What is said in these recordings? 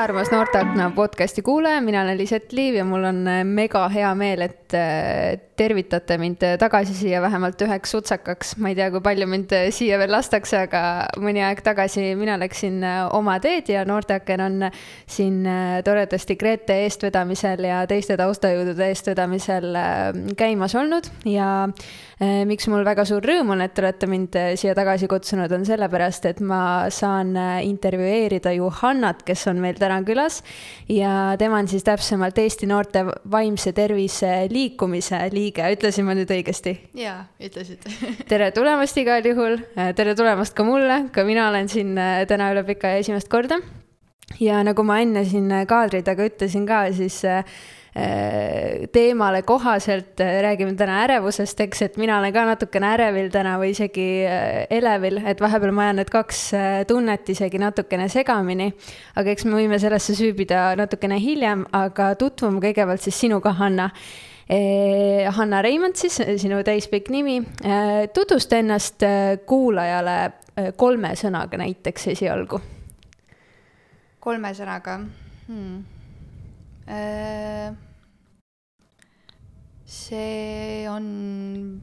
armas Noorteakna podcasti kuulaja, mina olen Liset Liiv ja mul on äh, mega hea meel, et äh, tervitate mind tagasi siia vähemalt üheks sutsakaks. ma ei tea, kui palju mind äh, siia veel lastakse, aga mõni aeg tagasi mina läksin oma teed ja Noorteaken on siin toredasti Grete eestvedamisel ja teiste taustajõudude eestvedamisel käimas olnud ja miks mul väga suur rõõm on, et te olete mind siia tagasi kutsunud, on sellepärast, et ma saan intervjueerida Johannat, kes on meil täna külas ja tema on siis täpsemalt Eesti noorte vaimse tervise liikumise liige, ütlesin ma nüüd õigesti? jaa, ütlesid tere tulemast igal juhul, tere tulemast ka mulle, ka mina olen siin äh, täna üle pika aja esimest korda. ja nagu ma enne siin kaadri taga ütlesin ka, siis äh, Äh, teemale kohaselt äh, räägime täna ärevusest, eks, et mina olen ka natukene ärevil täna või isegi äh, elevil, et vahepeal ma ajan need kaks tunnet isegi natukene segamini. aga eks me võime sellesse süübida natukene hiljem, aga tutvume kõigepealt siis sinuga, Hanna. Hanna Reimand siis, sinu täispikk nimi. tutvusta ennast kuulajale kolme sõnaga näiteks esialgu. kolme sõnaga hmm see on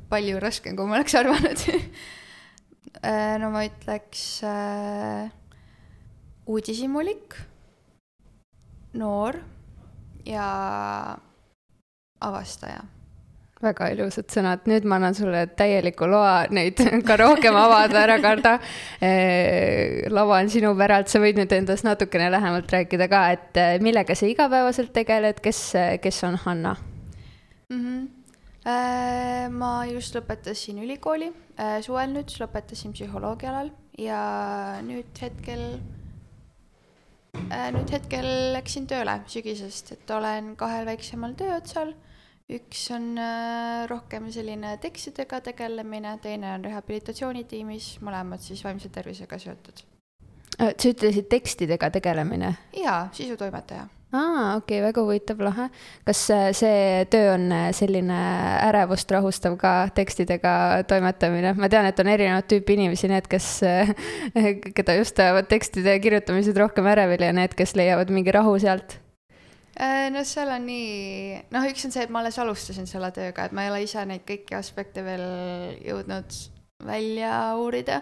palju raskem, kui ma oleks arvanud no ma ütleks äh, uudishimulik, noor ja avastaja. Väga ilusad sõnad, nüüd ma annan sulle täieliku loa neid ka rohkem avada, ära karda. Lava on sinu päralt, sa võid nüüd endast natukene lähemalt rääkida ka, et eh, millega sa igapäevaselt tegeled, kes, kes on Hanna? Mm? -hmm. ma just lõpetasin ülikooli, suvel nüüd lõpetasin psühholoogia alal. Ja nüüd hetkel nüüd hetkel läksin tööle sügisest, et olen kahel väiksemal tööotsal üks on äh, rohkem selline tekstidega tegelemine, teine on rehabilitatsioonitiimis, mõlemad siis vaimse tervisega seotud. Äh, sa ütlesid tekstidega tegelemine? jaa, sisutoimetaja. aa, okei okay,, väga huvitav, lahe. kas äh, see töö on selline ärevust rahustav ka, tekstidega toimetamine? ma tean, et on erinevat tüüpi inimesi, need, kes, keda just ajavad tekstide kirjutamised rohkem ärevil ja need, kes leiavad mingi rahu sealt no seal on nii, noh, üks on see, et ma alles alustasin selle tööga, et ma ei ole ise neid kõiki aspekte veel jõudnud välja uurida.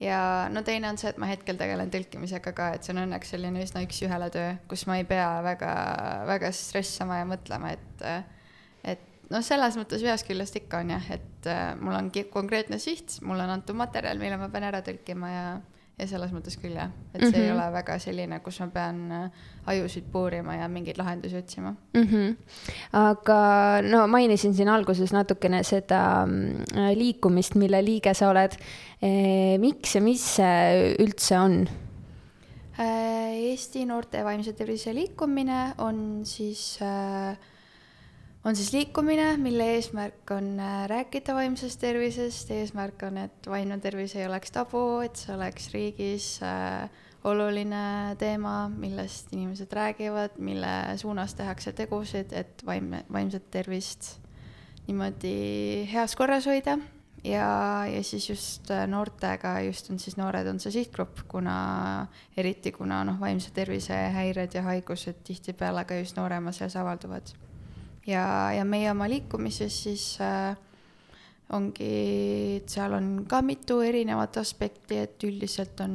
ja no teine on see, et ma hetkel tegelen tõlkimisega ka, et see on õnneks selline üsna üks-ühele töö, kus ma ei pea väga, väga stressama ja mõtlema, et, et noh, selles mõttes ühest küljest ikka on jah, et äh, mul on konkreetne siht, mulle on antud materjal, mille ma pean ära tõlkima ja ja selles mõttes küll jah, et see mm -hmm. ei mhm. ole väga selline, kus ma pean äh, ajusid puurima ja mingeid lahendusi otsima mm. -hmm. aga no mainisin siin alguses natukene seda mm, liikumist, mille liige sa oled. E, miks ja mis see üldse on? Äh, Eesti noorte vaimse tervise liikumine on siis äh, on siis liikumine, mille eesmärk on äh, rääkida vaimsest tervisest, eesmärk on, et vaimne tervis ei oleks tabu, et see oleks riigis äh, oluline teema, millest inimesed räägivad, mille suunas tehakse tegusid, et vaimne, vaimset tervist niimoodi heas korras hoida. Ja, ja siis just äh, noortega, just on siis noored on see sihtgrupp, kuna eriti kuna noh, vaimse tervise häired ja haigused tihtipeale ka just nooremas eas avalduvad ja, ja meie oma liikumises siis äh, ongi, et seal on ka mitu erinevat aspekti, et üldiselt on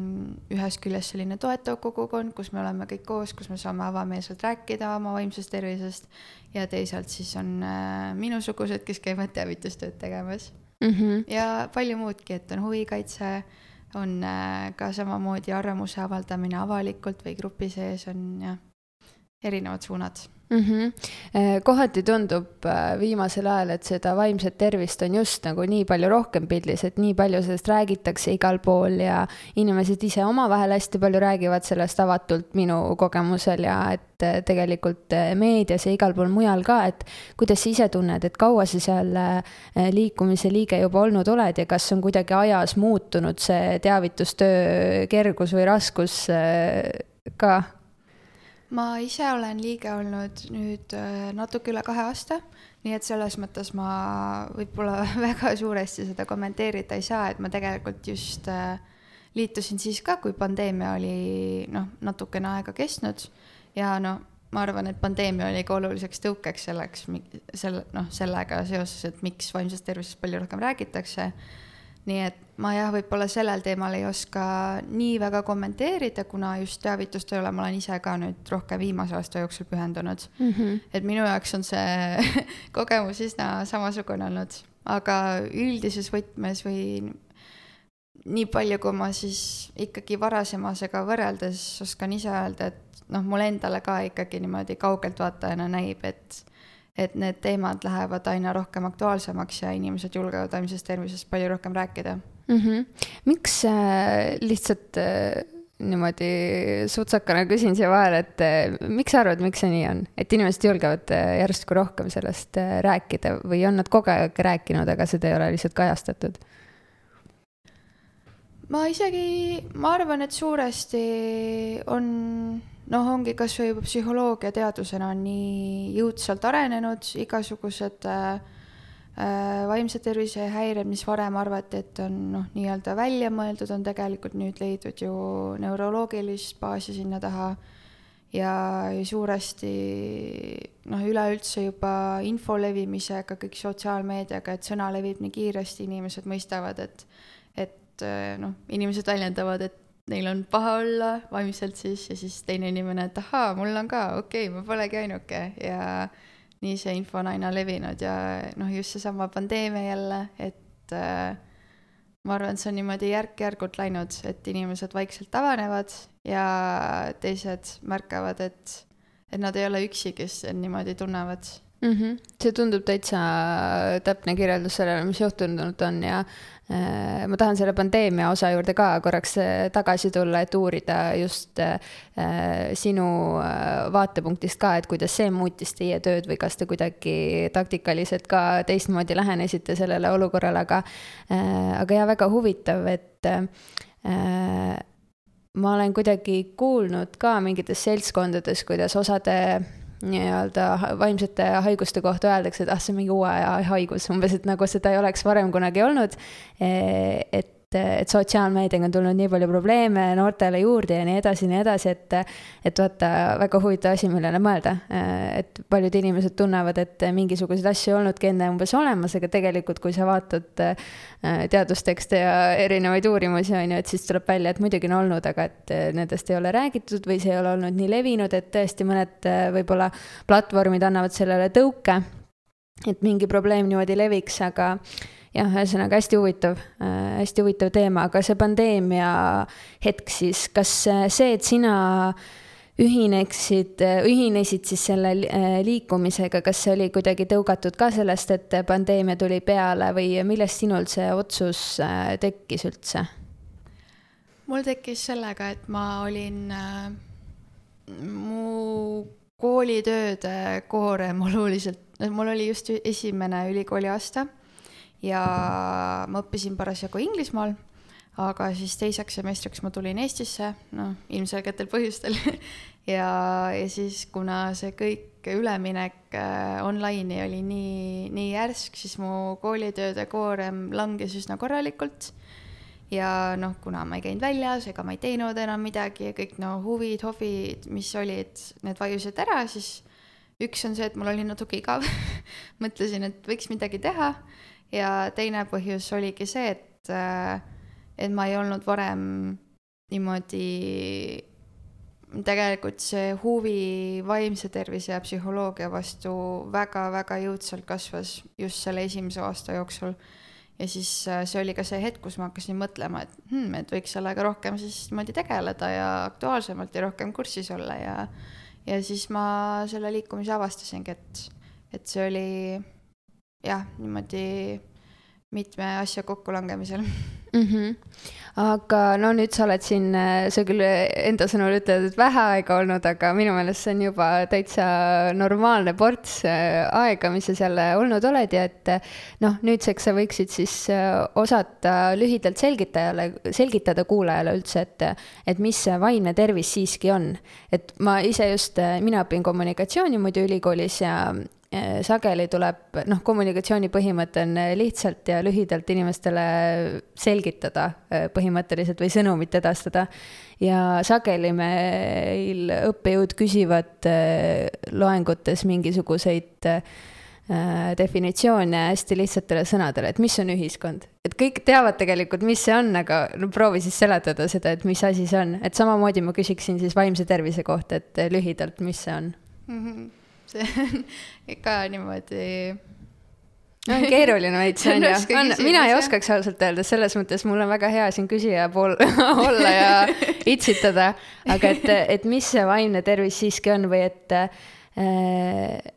ühest küljest selline toetav kogukond, kus me oleme kõik koos, kus me saame avameelselt rääkida oma vaimsest tervisest ja teisalt siis on äh, minusugused, kes käivad teavitustööd tegemas mm. -hmm. ja palju muudki, et on huvikaitse, on äh, ka samamoodi arvamuse avaldamine avalikult või grupi sees on jah, erinevad suunad mm. -hmm. kohati tundub äh, viimasel ajal, et seda vaimset tervist on just nagu nii palju rohkem pildis, et nii palju sellest räägitakse igal pool ja inimesed ise omavahel hästi palju räägivad sellest avatult minu kogemusel ja et äh, tegelikult meedias ja igal pool mujal ka, et kuidas sa ise tunned, et kaua sa seal liikumise liige juba olnud oled ja kas on kuidagi ajas muutunud see teavitustöö kergus või raskus ka? Ma ise olen liige olnud nüüd äh, natuke üle kahe aasta, nii et selles mõttes ma võib-olla väga suuresti seda kommenteerida ei saa, et ma tegelikult just äh, liitusin siis ka, kui pandeemia oli noh, natukene aega kestnud ja no ma arvan, et pandeemia oli ka oluliseks tõukeks selleks, selle, noh, sellega seoses, et miks vaimsest tervisest palju rohkem räägitakse. nii et ma jah, võib-olla sellel teemal ei oska nii väga kommenteerida, kuna just teavitustööle ma olen ise ka nüüd rohkem viimase aasta jooksul pühendunud mm. -hmm. et minu jaoks on see kogemus üsna samasugune olnud, aga üldises võtmes või nii palju, kui ma siis ikkagi varasemasega võrreldes oskan ise öelda, et noh, mulle endale ka ikkagi niimoodi kaugeltvaatajana näib, et et need teemad lähevad aina rohkem aktuaalsemaks ja inimesed julgevad vaimsest tervisest palju rohkem rääkida mm. -hmm. miks äh, lihtsalt äh, niimoodi sutsakana küsin siia vahele, et äh, miks sa arvad, miks see nii on, et inimesed julgevad äh, järsku rohkem sellest äh, rääkida või on nad kogu aeg rääkinud, aga seda ei ole lihtsalt kajastatud? ma isegi, ma arvan, et suuresti on noh, ongi kasvõi juba psühholoogia teadusena on nii jõudsalt arenenud, igasugused äh, vaimse tervise häired, mis varem arvati, et on noh, nii-öelda välja mõeldud, on tegelikult nüüd leidnud ju neuroloogilist baasi sinna taha ja suuresti noh, üleüldse juba info levimisega, kõik sotsiaalmeediaga, et sõna levib nii kiiresti, inimesed mõistavad, et et äh, noh, inimesed väljendavad, et neil on paha olla vaimselt siis ja siis teine inimene, et ahaa, mul on ka, okei okay,, ma polegi ainuke ja nii see info on aina levinud ja noh, just seesama pandeemia jälle, et äh, ma arvan, et see on niimoodi järk-järgult läinud, et inimesed vaikselt avanevad ja teised märkavad, et, et nad ei ole üksi, kes niimoodi tunnevad mm. -hmm. see tundub täitsa täpne kirjeldus sellele, mis juhtunud on ja äh, ma tahan selle pandeemia osa juurde ka korraks äh, tagasi tulla, et uurida just äh, sinu äh, vaatepunktist ka, et kuidas see muutis teie tööd või kas te kuidagi taktikaliselt ka teistmoodi lähenesite sellele olukorrale, aga äh,, aga jaa, väga huvitav, et äh, ma olen kuidagi kuulnud ka mingites seltskondades, kuidas osade nii-öelda vaimsete haiguste kohta öeldakse, et ah, see on mingi uue aja haigus, umbes, et nagu seda ei oleks varem kunagi olnud. et et, sotsiaalmeediaga on tulnud nii palju probleeme noortele juurde ja nii edasi ja nii edasi, et, et vaata, väga huvitav asi, millele mõelda. et paljud inimesed tunnevad, et mingisuguseid asju ei olnudki enne umbes olemas, aga tegelikult, kui sa vaatad äh, teadustekste ja erinevaid uurimusi, on ju, et siis tuleb välja, et muidugi on olnud, aga et nendest ei ole räägitud või see ei ole olnud nii levinud, et tõesti mõned äh, võib-olla platvormid annavad sellele tõuke, et mingi probleem niimoodi leviks, aga jah, ühesõnaga hästi huvitav äh,, hästi huvitav teema, aga see pandeemia hetk siis, kas see, et sina ühineksid, ühinesid siis selle äh, liikumisega, kas see oli kuidagi tõugatud ka sellest, et pandeemia tuli peale või millest sinul see otsus äh, tekkis üldse? mul tekkis sellega, et ma olin äh,, mu koolitööde koorem oluliselt, mul oli just esimene ülikooli aasta ja ma õppisin parasjagu Inglismaal, aga siis teiseks semestriks ma tulin Eestisse, noh, ilmselgetel põhjustel. Ja, ja siis, kuna see kõik üleminek äh, online'i oli nii, nii järsk, siis mu koolitööde koorem langes üsna korralikult. ja noh, kuna ma ei käinud väljas ega ma ei teinud enam midagi ja kõik no huvid, hobid, mis olid, need vajusid ära, siis üks on see, et mul oli natuke igav. Mõtlesin, et võiks midagi teha ja teine põhjus oligi see, et, äh, et ma ei olnud varem niimoodi, tegelikult see huvi vaimse tervise ja psühholoogia vastu väga-väga jõudsalt kasvas just selle esimese aasta jooksul. ja siis äh, see oli ka see hetk, kus ma hakkasin mõtlema, et hmm, et võiks sellega rohkem siis niimoodi tegeleda ja aktuaalsemalt ja rohkem kursis olla ja ja siis ma selle liikumise avastasingi, et, et see oli jah, niimoodi mitme asja kokkulangemisel mm. -hmm. aga no nüüd sa oled siin, sa küll enda sõnul ütled, et vähe aega olnud, aga minu meelest see on juba täitsa normaalne ports äh, aega, mis sa seal olnud oled ja et noh, nüüdseks sa võiksid siis äh, osata lühidalt selgitajale, selgitada kuulajale üldse, et, et mis see vaimne tervis siiski on. et ma ise just, mina õpin kommunikatsiooni muidu ülikoolis ja äh, sageli tuleb, noh, kommunikatsiooni põhimõte on lihtsalt ja lühidalt inimestele selgitada põhimõtteliselt või sõnumit edastada. ja sageli meil õppejõud küsivad loengutes mingisuguseid definitsioone hästi lihtsatele sõnadele, et mis on ühiskond. et kõik teavad tegelikult, mis see on, aga no proovi siis seletada seda, et mis asi see on, et samamoodi ma küsiksin siis vaimse tervise kohta, et lühidalt, mis see on mm. -hmm see on ikka niimoodi. No on keeruline veits on ju, on, mina ei oskaks ausalt öelda, selles mõttes mul on väga hea siin küsija pool olla ja itsitada, aga et, et mis see vaimne tervis siiski on või et äh,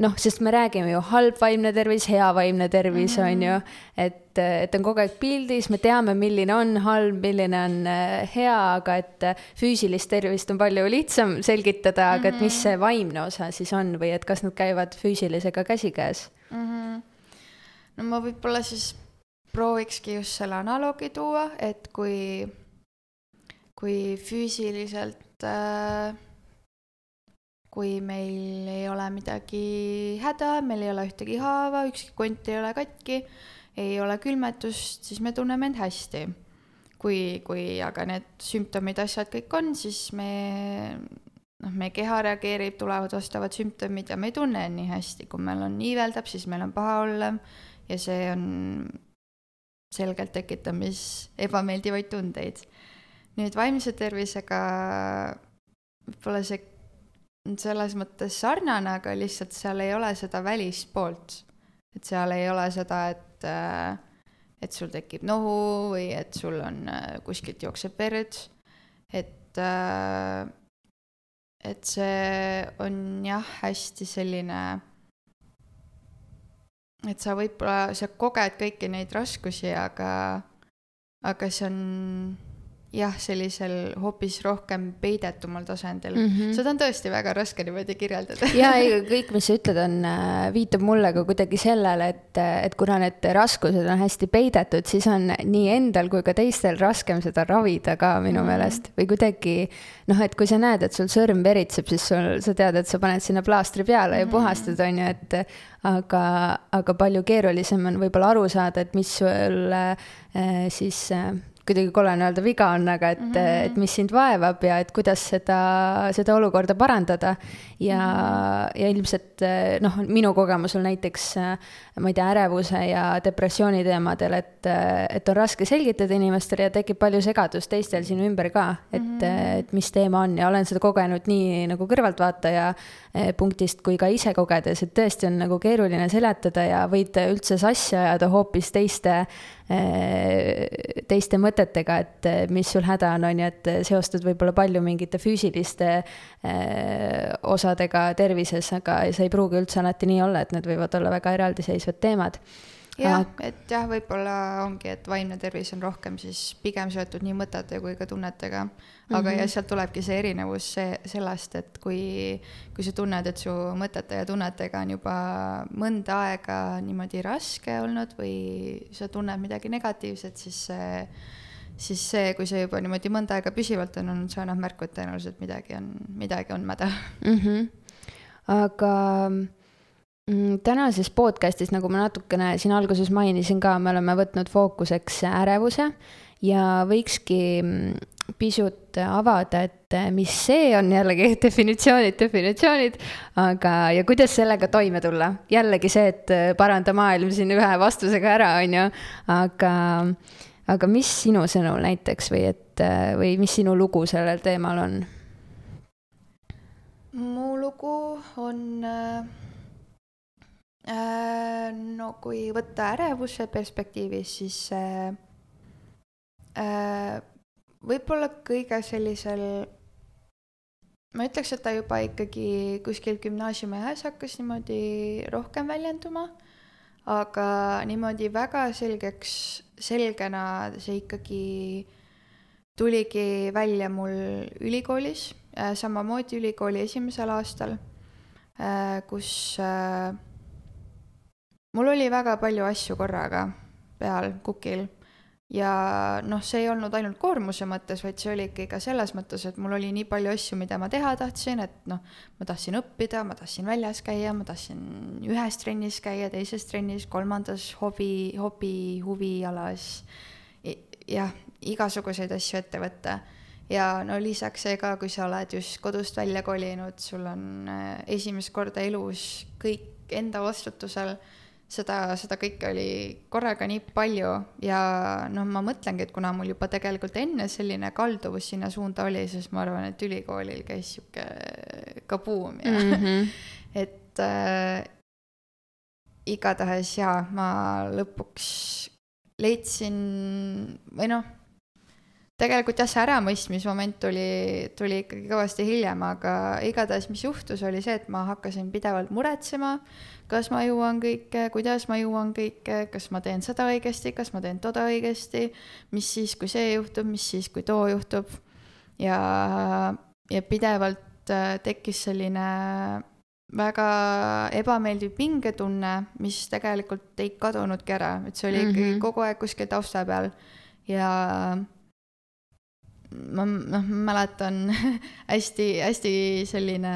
noh, sest me räägime ju halb vaimne tervis, hea vaimne tervis mm, -hmm. on ju, et, et on kogu aeg pildis, me teame, milline on halb, milline on äh, hea, aga et äh, füüsilist tervist on palju lihtsam selgitada, aga et mis mhm. see vaimne osa siis on või et kas nad käivad füüsilisega käsikäes mm? -hmm. no ma võib-olla siis proovikski just selle analoogi tuua, et kui, kui füüsiliselt äh, kui meil ei ole midagi häda, meil ei ole ühtegi haava, ükski kont ei ole katki, ei ole külmetust, siis me tunneme end hästi. kui, kui aga need sümptomid, asjad kõik on, siis me, noh, meie keha reageerib, tulevad vastavad sümptomid ja me ei tunne end nii hästi, kui meil on iiveldab, siis meil on paha olla ja see on selgelt tekitamis ebameeldivaid tundeid. nüüd vaimse tervisega võib-olla see selles mõttes sarnane, aga lihtsalt seal ei ole seda välispoolt. et seal ei ole seda, et, äh, et sul tekib nohu või et sul on äh, kuskilt jookseb verd, et, äh, et see on jah, hästi selline, et sa võib-olla, sa koged kõiki neid raskusi, aga, aga see on jah, sellisel hoopis rohkem peidetumal tasandil mm. -hmm. seda on tõesti väga raske niimoodi kirjeldada. ja ei, kõik, mis sa ütled, on, äh, viitab mulle ka kuidagi sellele, et, et kuna need raskused on hästi peidetud, siis on nii endal kui ka teistel raskem seda ravida ka minu mm -hmm. meelest või kuidagi noh, et kui sa näed, et sul sõrm veritseb, siis sul, sa tead, et sa paned sinna plaastri peale ja mm -hmm. puhastad, on ju, et aga, aga palju keerulisem on võib-olla aru saada, et mis sul äh, siis äh, kuidagi kole on öelda viga on, aga et mm, -hmm. et mis sind vaevab ja et kuidas seda, seda olukorda parandada. ja mm, -hmm. ja ilmselt noh, minu kogemusel näiteks ma ei tea, ärevuse ja depressiooni teemadel, et, et on raske selgitada inimestele ja tekib palju segadust teistel sinu ümber ka, et mm, -hmm. et mis teema on ja olen seda kogenud nii nagu kõrvaltvaataja punktist kui ka ise kogedes, et tõesti on nagu keeruline seletada ja võid üldse sassi ajada hoopis teiste eh, teiste mõtetega, et eh, mis sul häda on, on ju, et seostad võib-olla palju mingite füüsiliste osadega tervises, aga see ei pruugi üldse alati nii olla, et need võivad olla väga eraldiseisvad teemad jah, et jah, võib-olla ongi, et vaimne tervis on rohkem siis pigem seotud nii mõtete kui ka tunnetega. Aga mm -hmm. ja sealt tulebki see erinevus see, sellest, et kui, kui sa tunned, et su mõtete ja tunnetega on juba mõnda aega niimoodi raske olnud või sa tunned midagi negatiivset, siis see, siis see, kui see juba niimoodi mõnda aega püsivalt on olnud, see annab märku, et tõenäoliselt midagi on, midagi on mäda mm. -hmm. aga tänases podcastis, nagu ma natukene siin alguses mainisin ka, me oleme võtnud fookuseks ärevuse ja võikski mm, pisut avada, et eh, mis see on, jällegi definitsioonid, definitsioonid, aga, ja kuidas sellega toime tulla. jällegi see, et eh, paranda maailm siin ühe vastusega ära, on ju, aga, aga mis sinu sõnul näiteks või et, eh, või mis sinu lugu sellel teemal on? mu lugu on äh Äh, no kui võtta ärevuse perspektiivis, siis see äh, võib-olla kõige sellisel, ma ütleks, et ta juba ikkagi kuskil gümnaasiumiajas hakkas niimoodi rohkem väljenduma, aga niimoodi väga selgeks, selgena see ikkagi tuligi välja mul ülikoolis, äh, samamoodi ülikooli esimesel aastal, kus mul oli väga palju asju korraga peal kukil. Ja noh, see ei olnud ainult koormuse mõttes, vaid see oli ikkagi ka selles mõttes, et mul oli nii palju asju, mida ma teha tahtsin, et noh, ma tahtsin õppida, ma tahtsin väljas käia, ma tahtsin ühes trennis käia, teises trennis, kolmandas hobi, hobi, huvialas. jah, igasuguseid asju ette võtta. ja no lisaks see ka, kui sa oled just kodust välja kolinud, sul on äh, esimest korda elus kõik enda vastutusel seda, seda kõike oli korraga nii palju ja noh, ma mõtlengi, et kuna mul juba tegelikult enne selline kalduvus sinna suunda oli, siis ma arvan, et ülikoolil käis sihuke kabuum ja mm -hmm. et äh, igatahes jaa, ma lõpuks leidsin või noh, tegelikult jah, see äramõistmismoment tuli, tuli ikkagi kõvasti hiljem, aga igatahes, mis juhtus, oli see, et ma hakkasin pidevalt muretsema kas ma jõuan kõike, kuidas ma jõuan kõike, kas ma teen seda õigesti, kas ma teen toda õigesti, mis siis, kui see juhtub, mis siis, kui too juhtub. ja, ja pidevalt äh, tekkis selline väga ebameeldiv pingetunne, mis tegelikult ei kadunudki ära, et see oli ikkagi mm -hmm. kogu aeg kuskil tausta peal ja ma noh, mäletan hästi-hästi selline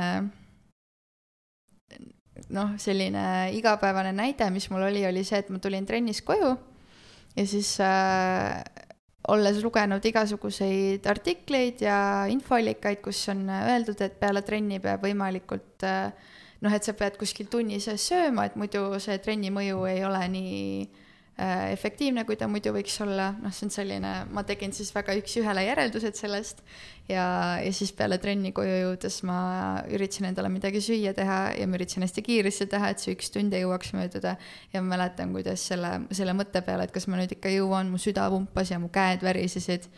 noh, selline igapäevane näide, mis mul oli, oli see, et ma tulin trennist koju ja siis äh, olles lugenud igasuguseid artikleid ja infoallikaid, kus on öeldud, et peale trenni peab võimalikult äh, noh, et sa pead kuskil tunni sees sööma, et muidu see trenni mõju ei ole nii Äh, efektiivne, kui ta muidu võiks olla, noh, see on selline, ma tegin siis väga üks-ühele järeldused sellest ja, ja siis peale trenni koju jõudes ma üritasin endale midagi süüa teha ja ma üritasin hästi kiiresti teha, et see üks tund ei jõuaks mööduda. ja ma mäletan, kuidas selle, selle mõtte peale, et kas ma nüüd ikka jõuan, mu süda pumpas ja mu käed värisesid.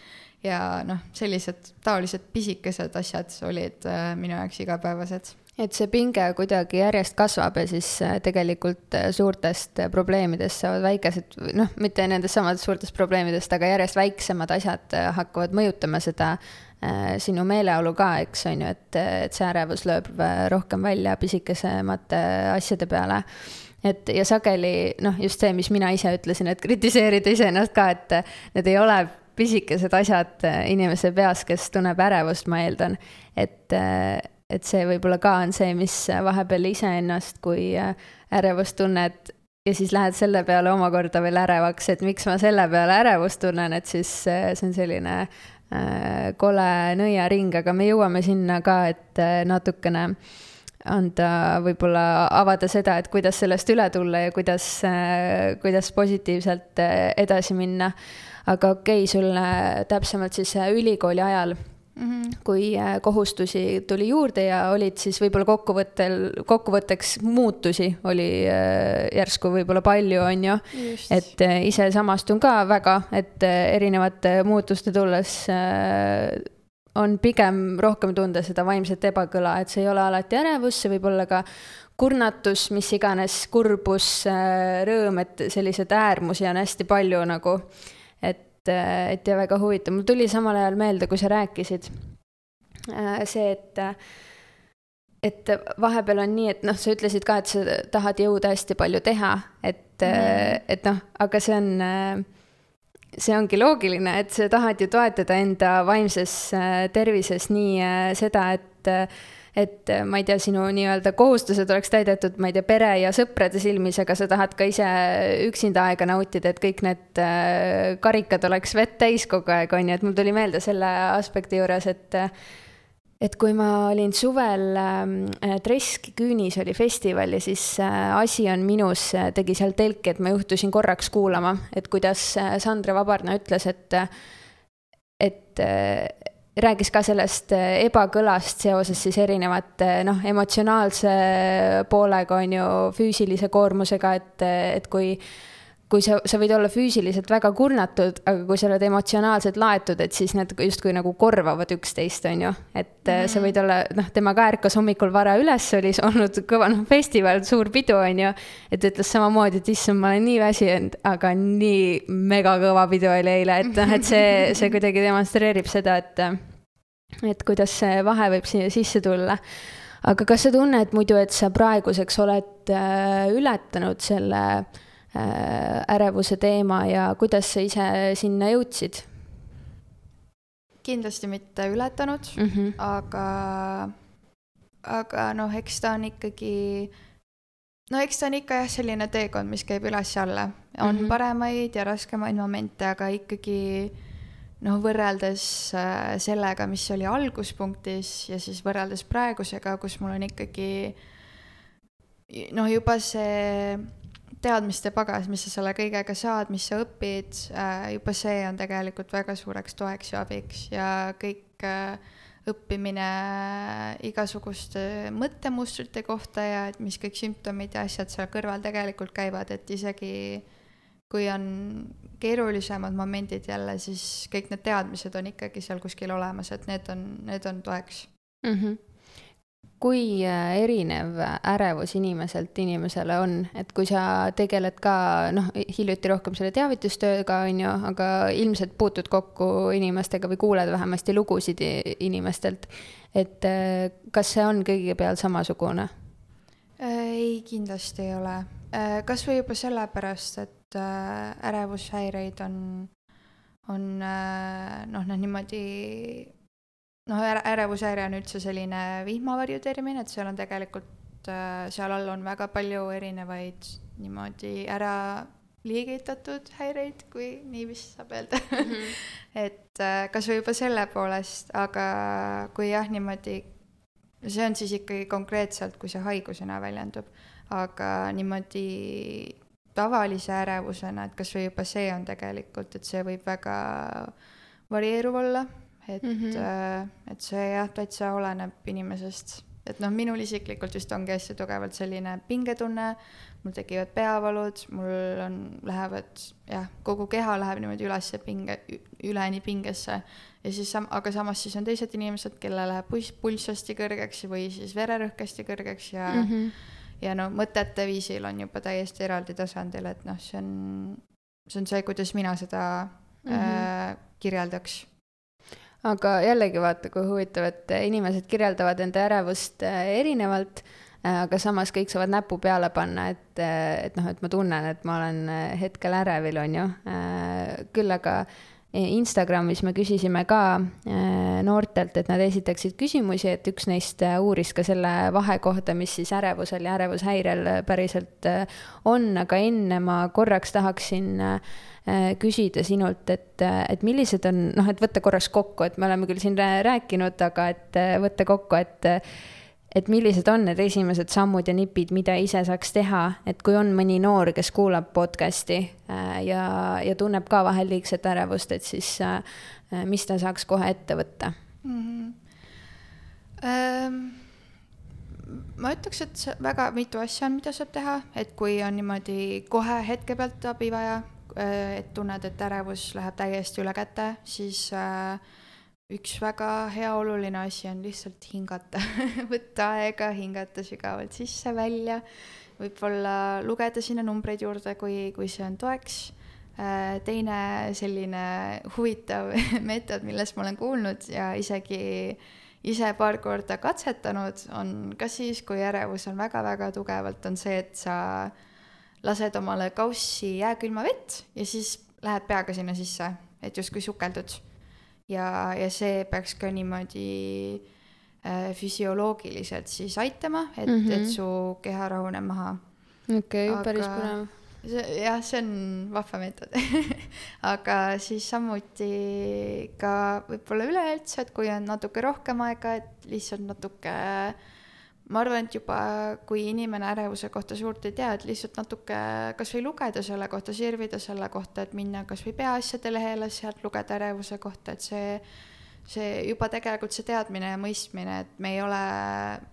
Ja noh, sellised taolised pisikesed asjad olid äh, minu jaoks igapäevased et see pinge kuidagi järjest kasvab ja siis äh, tegelikult äh, suurtest äh, probleemidest saavad väikesed, noh, mitte nendest samadest suurtest probleemidest, aga järjest väiksemad asjad hakkavad mõjutama seda äh, sinu meeleolu ka, eks on ju, et, et see ärevus lööb rohkem välja pisikesemate asjade peale. Et ja sageli noh, just see, mis mina ise ütlesin, et kritiseerida iseennast ka, et need ei ole pisikesed asjad inimese peas, kes tunneb ärevust, ma eeldan, et et see võib-olla ka on see, mis vahepeal iseennast kui äh, ärevust tunned ja siis lähed selle peale omakorda veel ärevaks, et miks ma selle peale ärevust tunnen, et siis äh, see on selline äh, kole nõiaring, aga me jõuame sinna ka, et natukene anda, võib-olla avada seda, et kuidas sellest üle tulla ja kuidas kuidas positiivselt edasi minna. aga okei okay,, sul täpsemalt siis ülikooli ajal Mm -hmm. kui äh, kohustusi tuli juurde ja olid siis võib-olla kokkuvõttel, kokkuvõtteks muutusi oli äh, järsku võib-olla palju, on ju. et äh, ise samastun ka väga, et erinevate muutuste tulles on pigem rohkem tunda seda vaimset ebakõla, et see ei ole alati ärevus, see võib olla ka kurnatus, mis iganes, kurbus, rõõm, et selliseid äärmusi on hästi palju nagu. et et, et ja väga huvitav, mul tuli samal ajal meelde, kui sa rääkisid, äh, see, et et vahepeal on nii, et noh, sa ütlesid ka, et sa tahad jõuda hästi palju teha, et mm., et noh, aga see on, see ongi loogiline, et sa tahad ju toetada enda vaimses äh, tervises nii seda, et et äh, ma ei tea, sinu nii-öelda kohustused oleks täidetud, ma ei tea, pere ja sõprade silmis, aga sa tahad ka ise üksinda aega nautida, et kõik need äh, karikad oleks vett täis kogu aeg, on ju, et mul tuli meelde selle aspekti juures, et et kui ma olin suvel äh, Tresk Küünis oli festival ja siis äh, Asi on minus äh, tegi seal telki, et ma juhtusin korraks kuulama, et kuidas äh, Sandra Vabarna ütles, et et rääkis ka sellest äh, ebakõlast seoses siis erinevate noh, emotsionaalse poolega, on ju, füüsilise koormusega, et, et kui kui sa, sa võid olla füüsiliselt väga kurnatud, aga kui sa oled emotsionaalselt laetud, et siis need justkui nagu korvavad üksteist, on ju. et mm -hmm. sa võid olla, noh, tema ka ärkas hommikul vara üles, oli olnud kõva, noh, festival, suur pidu, on ju. et ütles samamoodi, et issand, ma olen nii väsinud, aga nii megakõva pidu oli eile, et noh, et see, see kuidagi demonstreerib seda, et et kuidas see vahe võib siia sisse tulla aga kas sa tunned muidu, et sa praeguseks oled äh, ületanud selle äh, ärevuse teema ja kuidas sa ise sinna jõudsid? kindlasti mitte ületanud mm, -hmm. aga, aga noh, eks ta on ikkagi, no eks ta on ikka jah, selline teekond, mis käib üles-alla. on mm -hmm. paremaid ja raskemaid momente, aga ikkagi noh, võrreldes äh, sellega, mis oli alguspunktis ja siis võrreldes praegusega, kus mul on ikkagi noh, juba see teadmiste pagas, mis sa selle kõigega saad, mis sa õpid, äh, juba see on tegelikult väga suureks toeks ja abiks ja kõik äh, õppimine igasuguste mõttemustrite kohta ja et mis kõik sümptomid ja asjad seal kõrval tegelikult käivad, et isegi kui on keerulisemad momendid jälle, siis kõik need teadmised on ikkagi seal kuskil olemas, et need on, need on toeks mm. -hmm kui äh, erinev ärevus inimeselt inimesele on, et kui sa tegeled ka noh, hiljuti rohkem selle teavitustööga, on ju, aga ilmselt puutud kokku inimestega või kuuled vähemasti lugusid inimestelt, et äh, kas see on kõigi peal samasugune? ei, kindlasti ei ole. Äh, kas või juba sellepärast, et ärevushäireid on, on noh, noh niimoodi noh, ärevushäire on üldse selline vihmavarju termin, et seal on tegelikult, äh, seal all on väga palju erinevaid niimoodi ära liigitatud häireid, kui nii vist saab öelda mm. -hmm. et äh, kas või juba selle poolest, aga kui jah, niimoodi, see on siis ikkagi konkreetselt, kui see haigusena väljendub, aga niimoodi tavalise ärevusena, et kas või juba see on tegelikult, et see võib väga varieeruv olla et mm, -hmm. et see jah, täitsa oleneb inimesest. et noh, minul isiklikult vist ongi hästi tugevalt selline pingetunne, mul tekivad peavalud, mul on, lähevad jah, kogu keha läheb niimoodi üles pinge, üleni pingesse. ja siis sam-, aga samas siis on teised inimesed, kellel läheb pulss, pulss hästi kõrgeks või siis vererõhk hästi kõrgeks ja mm, -hmm. Ja no mõtete viisil on juba täiesti eraldi tasandil, et noh, see on, see on see, kuidas mina seda mm -hmm. äh, kirjeldaks aga jällegi vaata, kui huvitav, et inimesed kirjeldavad enda ärevust äh, erinevalt, äh, aga samas kõik saavad näpu peale panna, et, äh, et noh, et ma tunnen, et ma olen hetkel ärevil, on ju. küll aga Instagramis me küsisime ka noortelt, et nad esitaksid küsimusi, et üks neist uuris ka selle vahe kohta, mis siis ärevusel ja ärevushäirel päriselt on, aga enne ma korraks tahaksin küsida sinult, et, et millised on, noh, et võtta korraks kokku, et me oleme küll siin rääkinud, aga et võtta kokku, et et millised on need esimesed sammud ja nipid, mida ise saaks teha, et kui on mõni noor, kes kuulab podcast'i äh, ja, ja tunneb ka vahel liigset ärevust, et siis mis ta saaks kohe ette võtta mm? -hmm. Um ma ütleks, et väga mitu asja on, mida saab teha, et kui on niimoodi kohe hetke pealt abi vaja, Äh, et tunned, et ärevus läheb täiesti üle käte, siis äh, üks väga hea oluline asi on lihtsalt hingata võtta aega, hingata sügavalt sisse-välja, võib-olla lugeda sinna numbreid juurde, kui, kui see on toeks. Äh, teine selline huvitav meetod, millest ma olen kuulnud ja isegi ise paar korda katsetanud, on ka siis, kui ärevus on väga-väga tugevalt, on see, et sa lased omale kaussi jääkülma vett ja siis lähed peaga sinna sisse, et justkui sukeldud. Ja, ja see peaks ka niimoodi äh, füsioloogiliselt siis aitama, et mm, -hmm. et su keha rahuneb maha. okei okay,, päris põnev. see jah, see on vahva meetod aga siis samuti ka võib-olla üleüldse, et kui on natuke rohkem aega, et lihtsalt natuke äh, ma arvan, et juba kui inimene ärevuse kohta suurt ei tea, et lihtsalt natuke kasvõi lugeda selle kohta, sirvida selle kohta, et minna kasvõi peaasjade lehele, sealt lugeda ärevuse kohta, et see, see juba tegelikult see teadmine ja mõistmine, et me ei ole,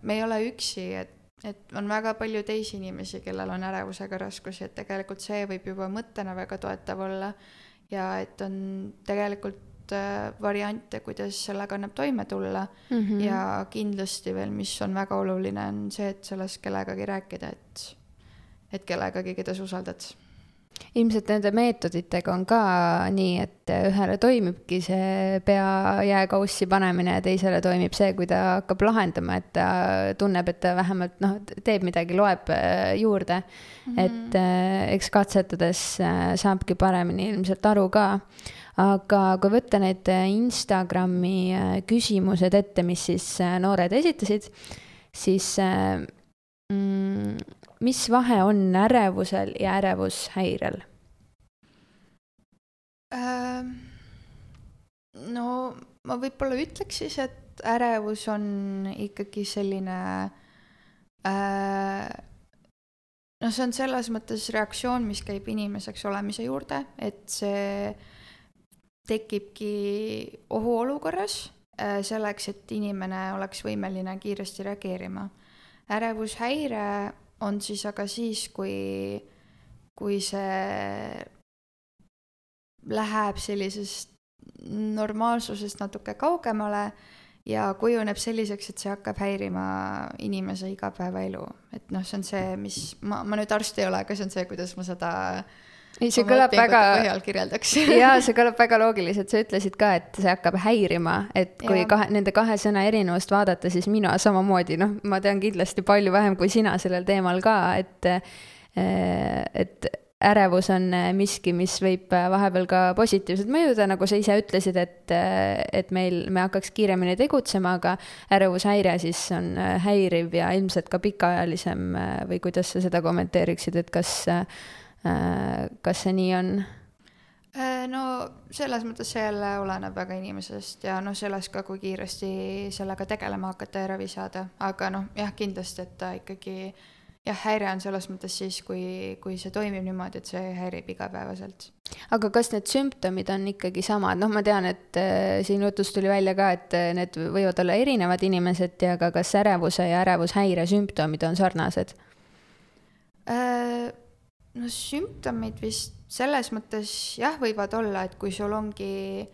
me ei ole üksi, et, et on väga palju teisi inimesi, kellel on ärevusega raskusi, et tegelikult see võib juba mõttena väga toetav olla. Ja et on tegelikult variante, kuidas sellega annab toime tulla mm. -hmm. ja kindlasti veel, mis on väga oluline, on see, et sellest kellegagi rääkida, et, et kellegagi, keda sa usaldad ilmselt nende meetoditega on ka nii, et ühele toimibki see pea jääkaussi panemine ja teisele toimib see, kui ta hakkab lahendama, et ta tunneb, et ta vähemalt noh, teeb midagi, loeb äh, juurde mm. -hmm. et äh, eks katsetades äh, saabki paremini ilmselt aru ka. Aga kui võtta need Instagrami küsimused ette, mis siis noored esitasid, siis mm, mis vahe on ärevusel ja ärevushäirel äh,? no ma võib-olla ütleks siis, et ärevus on ikkagi selline äh, noh, see on selles mõttes reaktsioon, mis käib inimeseks olemise juurde, et see tekibki ohuolukorras äh, selleks, et inimene oleks võimeline kiiresti reageerima. ärevushäire on siis aga siis, kui, kui see läheb sellisest normaalsusest natuke kaugemale ja kujuneb selliseks, et see hakkab häirima inimese igapäevaelu. et noh, see on see, mis, ma, ma nüüd arst ei ole, aga see on see, kuidas ma seda ei, see kõlab väga, kirjeldaks jaa, see kõlab väga loogiliselt, sa ütlesid ka, et see hakkab häirima, et kui ja. kahe, nende kahe sõna erinevust vaadata, siis mina samamoodi, noh, ma tean kindlasti palju vähem kui sina sellel teemal ka, et eh, et ärevus on miski, mis võib vahepeal ka positiivselt mõjuda, nagu sa ise ütlesid, et, et meil, me hakkaks kiiremini tegutsema, aga ärevushäire siis on häiriv ja ilmselt ka pikaajalisem või kuidas sa seda kommenteeriksid, et kas Äh, kas see nii on? Äh, no selles mõttes see jälle oleneb väga inimesest ja noh, sellest ka, kui kiiresti sellega tegelema hakata ja ravi saada, aga noh, jah, kindlasti, et ta ikkagi jah, häire on selles mõttes siis, kui, kui see toimib niimoodi, et see häirib igapäevaselt. aga kas need sümptomid on ikkagi samad, noh, ma tean, et äh, siin jutust tuli välja ka, et äh, need võivad olla erinevad inimesed ja ka kas ärevuse ja ärevushäire sümptomid on sarnased äh,? No sümptomid vist selles mõttes jah, võivad olla, et kui sul ongi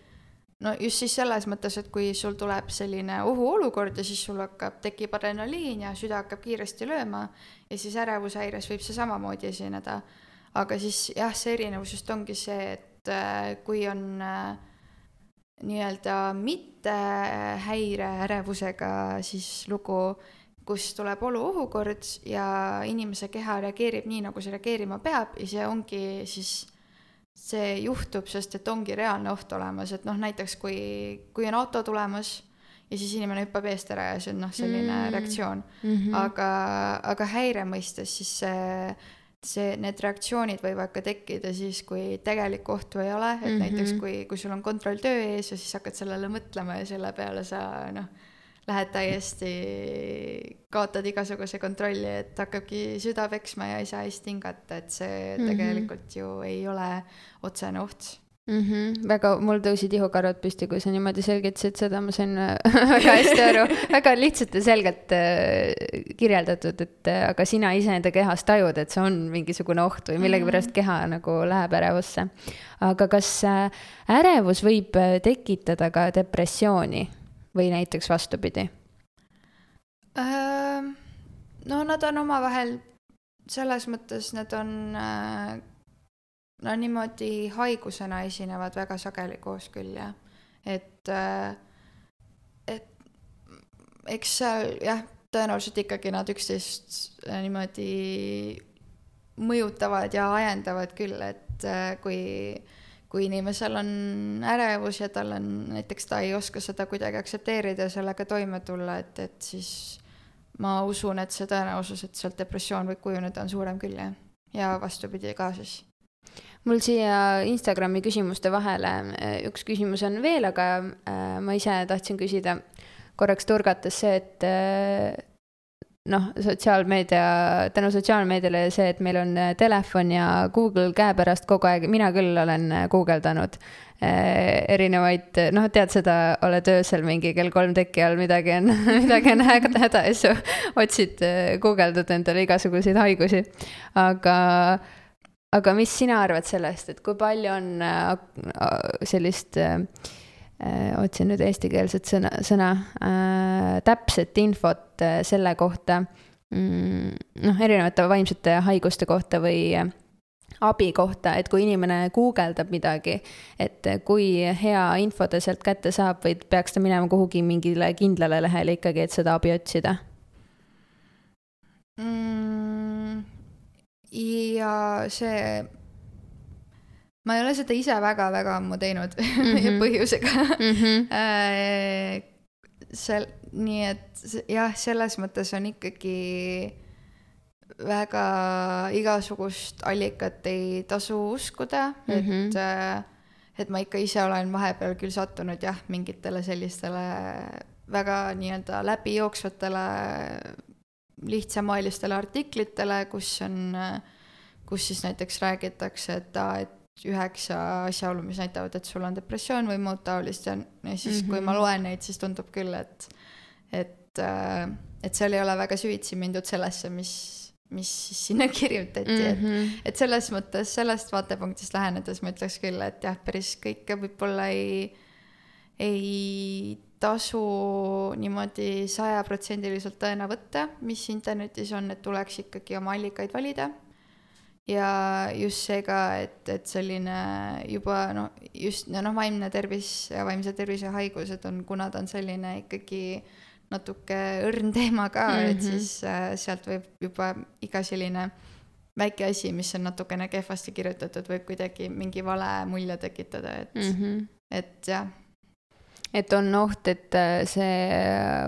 no just siis selles mõttes, et kui sul tuleb selline ohuolukord ja siis sul hakkab, tekib adrenaliin ja süda hakkab kiiresti lööma ja siis ärevushäires võib see samamoodi esineda. aga siis jah, see erinevus just ongi see, et äh, kui on äh, nii-öelda mitte häire ärevusega siis lugu, kus tuleb oluohukord ja inimese keha reageerib nii, nagu see reageerima peab ja see ongi siis, see juhtub, sest et ongi reaalne oht olemas, et noh, näiteks kui, kui on auto tulemas ja siis inimene hüppab eest ära ja see on noh, selline mm. reaktsioon mm. -hmm. aga, aga häire mõistes siis see, see, need reaktsioonid võivad ka tekkida siis, kui tegelikku ohtu ei ole, et mm -hmm. näiteks kui, kui sul on kontroll töö ees ja siis hakkad sellele mõtlema ja selle peale sa noh lähed täiesti, kaotad igasuguse kontrolli, et hakkabki süda peksma ja ei saa hästi hingata, et see mm -hmm. tegelikult ju ei ole otsene oht mm. -hmm. väga, mul tõusid ihukarvad püsti, kui sa niimoodi selgitasid seda, ma sain väga hästi aru, väga lihtsalt ja selgelt äh, kirjeldatud, et äh, aga sina iseenda kehas tajud, et see on mingisugune oht või millegipärast mhm. keha nagu läheb ärevusse. aga kas äh, ärevus võib äh, tekitada ka depressiooni? Või näiteks vastupidi? Äh, no nad on omavahel, selles mõttes need on äh, no niimoodi haigusena esinevad väga sageli koos küll jah, et, äh, et eks seal jah, tõenäoliselt ikkagi nad üksteist niimoodi mõjutavad ja ajendavad küll, et kui kui inimesel on ärevus ja tal on, näiteks ta ei oska seda kuidagi aktsepteerida ja sellega toime tulla, et, et siis ma usun, et see tõenäosus, et sealt depressioon võib kujuneda, on suurem küll, jah. ja vastupidi ka siis. mul siia Instagrami küsimuste vahele äh, üks küsimus on veel, aga äh, ma ise tahtsin küsida korraks turgates see, et äh, noh, sotsiaalmeedia, tänu sotsiaalmeediale see, et meil on äh, telefon ja Google käepärast kogu aeg, mina küll olen äh, guugeldanud äh, erinevaid, noh, tead seda, oled öösel mingi kell kolm teki all, midagi on, midagi on häda, ja siis otsid, guugeldad endale igasuguseid haigusi. aga, aga mis sina arvad sellest, et kui palju on sellist Äh, otsin nüüd eestikeelset sõna, sõna äh,, täpset infot äh, selle kohta mm,, noh, erinevate vaimsete haiguste kohta või, abi kohta, et kui inimene guugeldab midagi, et kui hea info ta sealt kätte saab või peaks ta minema kuhugi mingile kindlale lehele ikkagi, et seda abi otsida mm,? ja see, ma ei ole seda ise väga-väga ammu teinud mm -hmm. põhjusega mm. -hmm. sel-, nii et jah, selles mõttes on ikkagi väga igasugust allikat ei tasu uskuda mm, -hmm. et mhm. äh, et ma ikka ise olen vahepeal küll sattunud jah, mingitele sellistele väga nii-öelda läbijooksvatele lihtsamaalistele artiklitele, kus on, kus siis näiteks räägitakse, et aa, et üheksa asjaolu, mis näitavad, et sul on depressioon või muud taolist ja, ja siis mm, -hmm. kui ma mhm. loen neid, siis tundub küll, et, et, äh, et seal ei ole väga süvitsi mindud sellesse, mis mis siis sinna kirjutati mm, -hmm. et, mhm. et selles mõttes sellest vaatepunktist lähenedes ma ütleks küll, et jah, päris kõike võib-olla ei, ei tasu niimoodi sajaprotsendiliselt tõena võtta, mis internetis on, et tuleks ikkagi oma allikaid valida. Ja just see ka, et, et selline juba noh, just noh, vaimne tervis ja vaimse tervise haigused on, kuna ta on selline ikkagi natuke õrn teema ka mm, -hmm. et mhm. siis äh, sealt võib juba iga selline väike asi, mis on natukene kehvasti kirjutatud, võib kuidagi mingi vale mulje tekitada, et mm, -hmm. et jah. Et on oht, et äh, see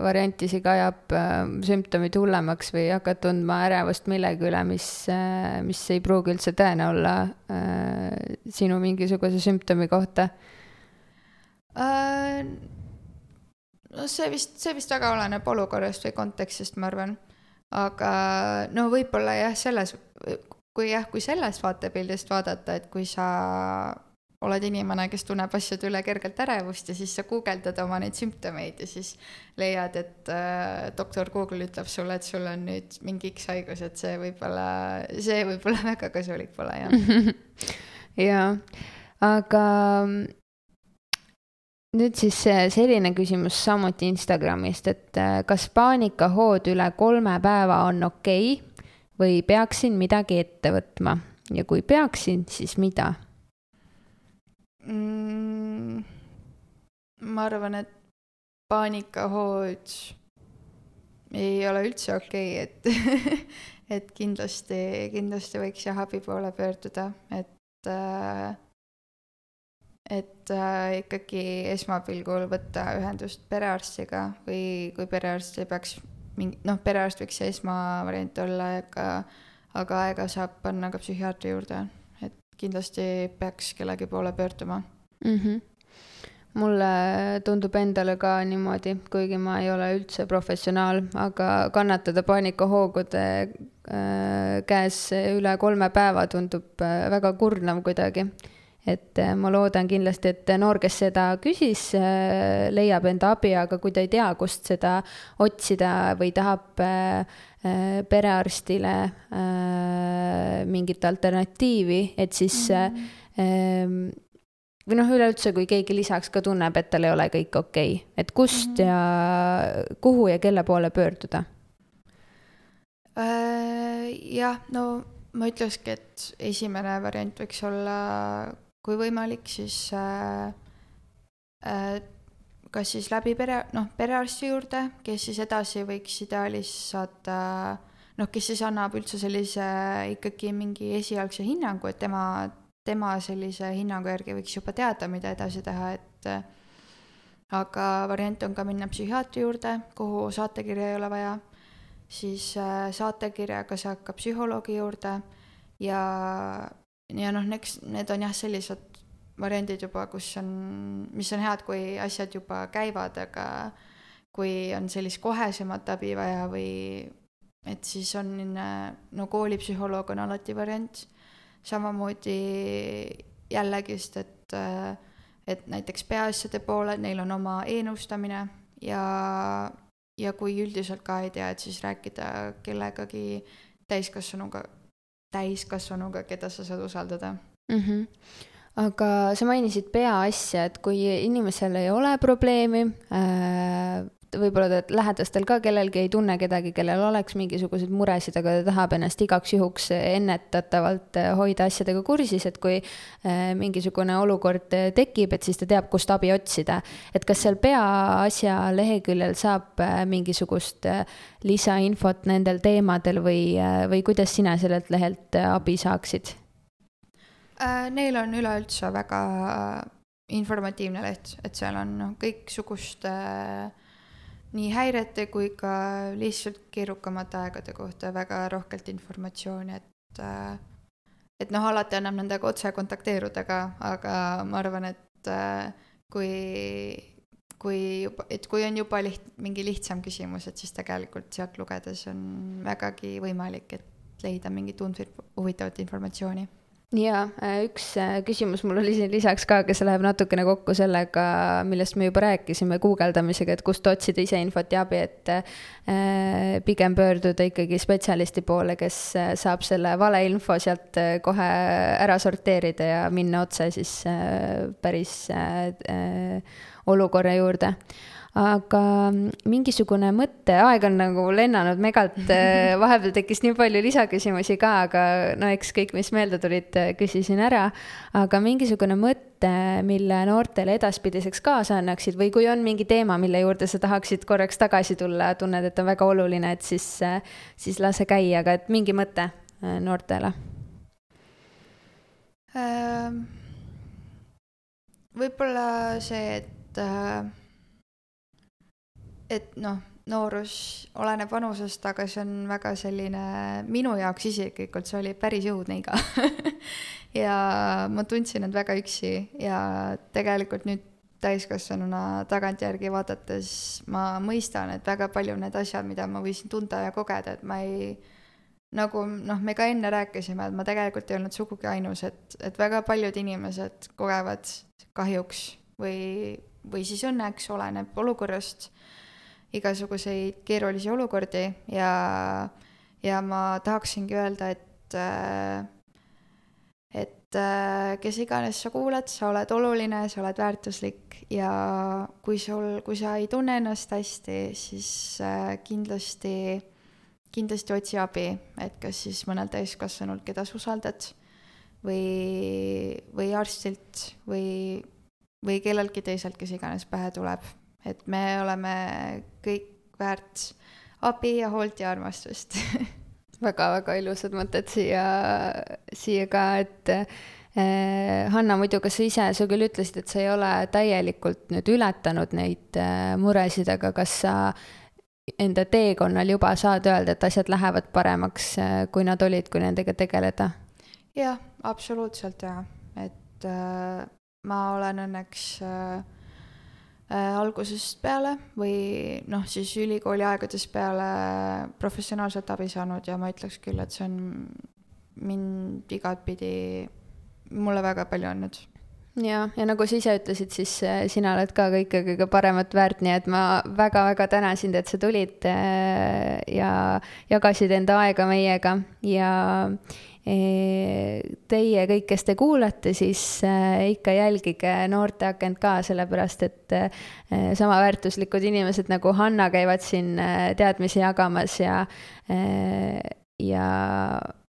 variant isegi ajab äh, sümptomid hullemaks või hakkad tundma ärevust millegi üle, mis, äh, mis ei pruugi üldse tõene olla sinu mingisuguse sümptomi kohta no see vist, see vist väga oleneb olukorrast või kontekstist, ma arvan. aga no võib-olla jah, selles, kui jah, kui sellest vaatepildist vaadata, et kui sa oled inimene, kes tunneb asjade üle kergelt ärevust ja siis sa guugeldad oma neid sümptomeid ja siis leiad, et äh, doktor Google ütleb sulle, et sul on nüüd mingi X haigus, et see võib-olla, see võib-olla väga kasulik pole, jah. jaa, aga nüüd siis selline küsimus samuti Instagramist, et äh, kas paanikahood üle kolme päeva on okei okay või peaksin midagi ette võtma? Ja kui peaksin, siis mida mm,? ma arvan, et paanikahood ei ole üldse okei okay,, et et kindlasti, kindlasti võiks jah abi poole pöörduda, et äh, et äh, ikkagi esmapilgul võtta ühendust perearstiga või kui perearst ei peaks mingi, noh, perearst võiks see esmavariant olla, aga, aga aega saab panna ka psühhiaatri juurde, kindlasti peaks kellegi poole pöörduma mm. -hmm mulle tundub endale ka niimoodi, kuigi ma ei ole üldse professionaal, aga kannatada paanikahoogude äh, käes üle kolme päeva tundub äh, väga kurnav kuidagi et äh, ma loodan kindlasti, et noor, kes seda küsis, äh, leiab enda abi, aga kui ta ei tea, kust seda otsida või tahab äh, perearstile mingit alternatiivi, et siis mm -hmm. või noh, üleüldse, kui keegi lisaks ka tunneb, et tal ei ole kõik okei okay., et kust mm -hmm. ja kuhu ja kelle poole pöörduda? jah, no ma ütlekski, et esimene variant võiks olla kui võimalik, siis äh, äh, kas siis läbi pere, noh, perearsti juurde, kes siis edasi võiks ideaalis saata noh, kes siis annab üldse sellise ikkagi mingi esialgse hinnangu, et tema, tema sellise hinnangu järgi võiks juba teada, mida edasi teha, et aga variant on ka minna psühhiaatri juurde, kuhu saatekirja ei ole vaja, siis äh, saatekirjaga saab ka psühholoogi juurde ja ja noh, eks need on jah, sellised variandid juba, kus on, mis on head, kui asjad juba käivad, aga kui on sellist kohesemat abi vaja või et siis on no koolipsühholoog on alati variant. samamoodi jällegist, et, et näiteks peaasjade poole, neil on oma e-nõustamine ja, ja kui üldiselt ka ei tea, et siis rääkida kellegagi täiskasvanuga täiskasvanuga, keda sa saad usaldada mm. -hmm aga sa mainisid peaasja, et kui inimesel ei ole probleemi äh,, võib-olla lähedastel ka kellelgi ei tunne kedagi, kellel oleks mingisuguseid muresid, aga ta tahab ennast igaks juhuks ennetatavalt hoida asjadega kursis, et kui äh, mingisugune olukord tekib, et siis ta teab, kust abi otsida. et kas seal peaasja leheküljel saab äh, mingisugust äh, lisainfot nendel teemadel või, või kuidas sina sellelt lehelt abi saaksid? Neil on üleüldse väga informatiivne leht, et seal on noh, kõiksuguste äh, nii häirete kui ka lihtsalt keerukamate aegade kohta väga rohkelt informatsiooni, et äh, et noh, alati annab nendega otse kontakteeruda ka, aga ma arvan, et äh, kui, kui juba, et kui on juba liht-, mingi lihtsam küsimus, et siis tegelikult sealt lugedes on vägagi võimalik, et leida mingit huvitavat informatsiooni ja äh, üks äh, küsimus mul oli siin lisaks ka, kes läheb natukene kokku sellega, millest me juba rääkisime, guugeldamisega, et kust otsida ise infot ja abi, et äh, pigem pöörduda ikkagi spetsialisti poole, kes saab selle valeinfo sealt kohe ära sorteerida ja minna otse siis päris olukorra juurde aga mingisugune mõte, aeg on nagu lennanud megalt, äh, vahepeal tekkis nii palju lisaküsimusi ka, aga no eks kõik, mis meelde tulid, äh, küsisin ära. aga mingisugune mõte, mille noortele edaspidiseks kaasa annaksid või kui on mingi teema, mille juurde sa tahaksid korraks tagasi tulla, tunned, et on väga oluline, et siis, äh, siis lase käia, aga et mingi mõte noortele võib-olla see, et äh et noh, noorus oleneb vanusest, aga see on väga selline, minu jaoks isiklikult see oli päris õudne iga. Ja ma tundsin end väga üksi ja tegelikult nüüd täiskasvanuna tagantjärgi vaadates ma mõistan, et väga palju need asjad, mida ma võisin tunda ja kogeda, et ma ei, nagu noh, me ka enne rääkisime, et ma tegelikult ei olnud sugugi ainus, et, et väga paljud inimesed kogevad kahjuks või, või siis õnneks, oleneb olukorrast igasuguseid keerulisi olukordi ja, ja ma tahaksingi öelda, et, et kes iganes sa kuulad, sa oled oluline, sa oled väärtuslik ja kui sul, kui sa ei tunne ennast hästi, siis kindlasti, kindlasti otsi abi, et kas siis mõnelt täiskasvanult, keda sa usaldad või, või arstilt või, või kelleltki teiselt, kes iganes pähe tuleb et me oleme kõik väärt abi ja hoolt ja armastust väga-väga ilusad mõtted siia, siia ka, et eh, Hanna, muidu, kas sa ise, sa küll ütlesid, et sa ei ole täielikult nüüd ületanud neid eh, muresid, aga kas sa enda teekonnal juba saad öelda, et asjad lähevad paremaks, eh, kui nad olid, kui nendega tegeleda? jah, absoluutselt jaa, et äh, ma olen õnneks äh, algusest peale või noh, siis ülikooli aegadest peale professionaalset abi saanud ja ma ütleks küll, et see on mind igatpidi, mulle väga palju andnud. Ja, ja nagu sa ise ütlesid, siis äh, sina oled ka kõike kõige paremat väärt, nii et ma väga-väga tänan sind, et sa tulid äh, ja jagasid enda aega meiega ja Teie kõik, kes te kuulate, siis äh, ikka jälgige Noorteakent ka, sellepärast et äh, sama väärtuslikud inimesed nagu Hanna käivad siin teadmisi jagamas ja, ja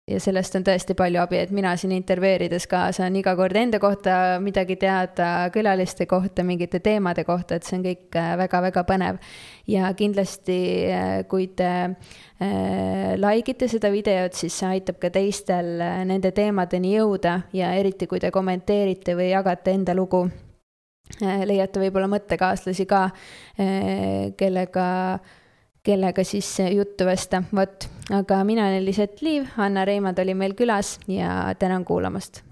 ja sellest on tõesti palju abi, et mina siin intervjueerides ka saan iga kord enda kohta midagi teada, külaliste kohta, mingite teemade kohta, et see on kõik väga-väga põnev. ja kindlasti, kui te äh, like ite seda videot, siis see aitab ka teistel nende teemadeni jõuda ja eriti, kui te kommenteerite või jagate enda lugu äh,, leiate võib-olla mõttekaaslasi ka äh,, kellega kellega siis juttu vesta, vot. aga mina olen Elisett Liiv, Anna Reimand oli meil külas ja tänan kuulamast.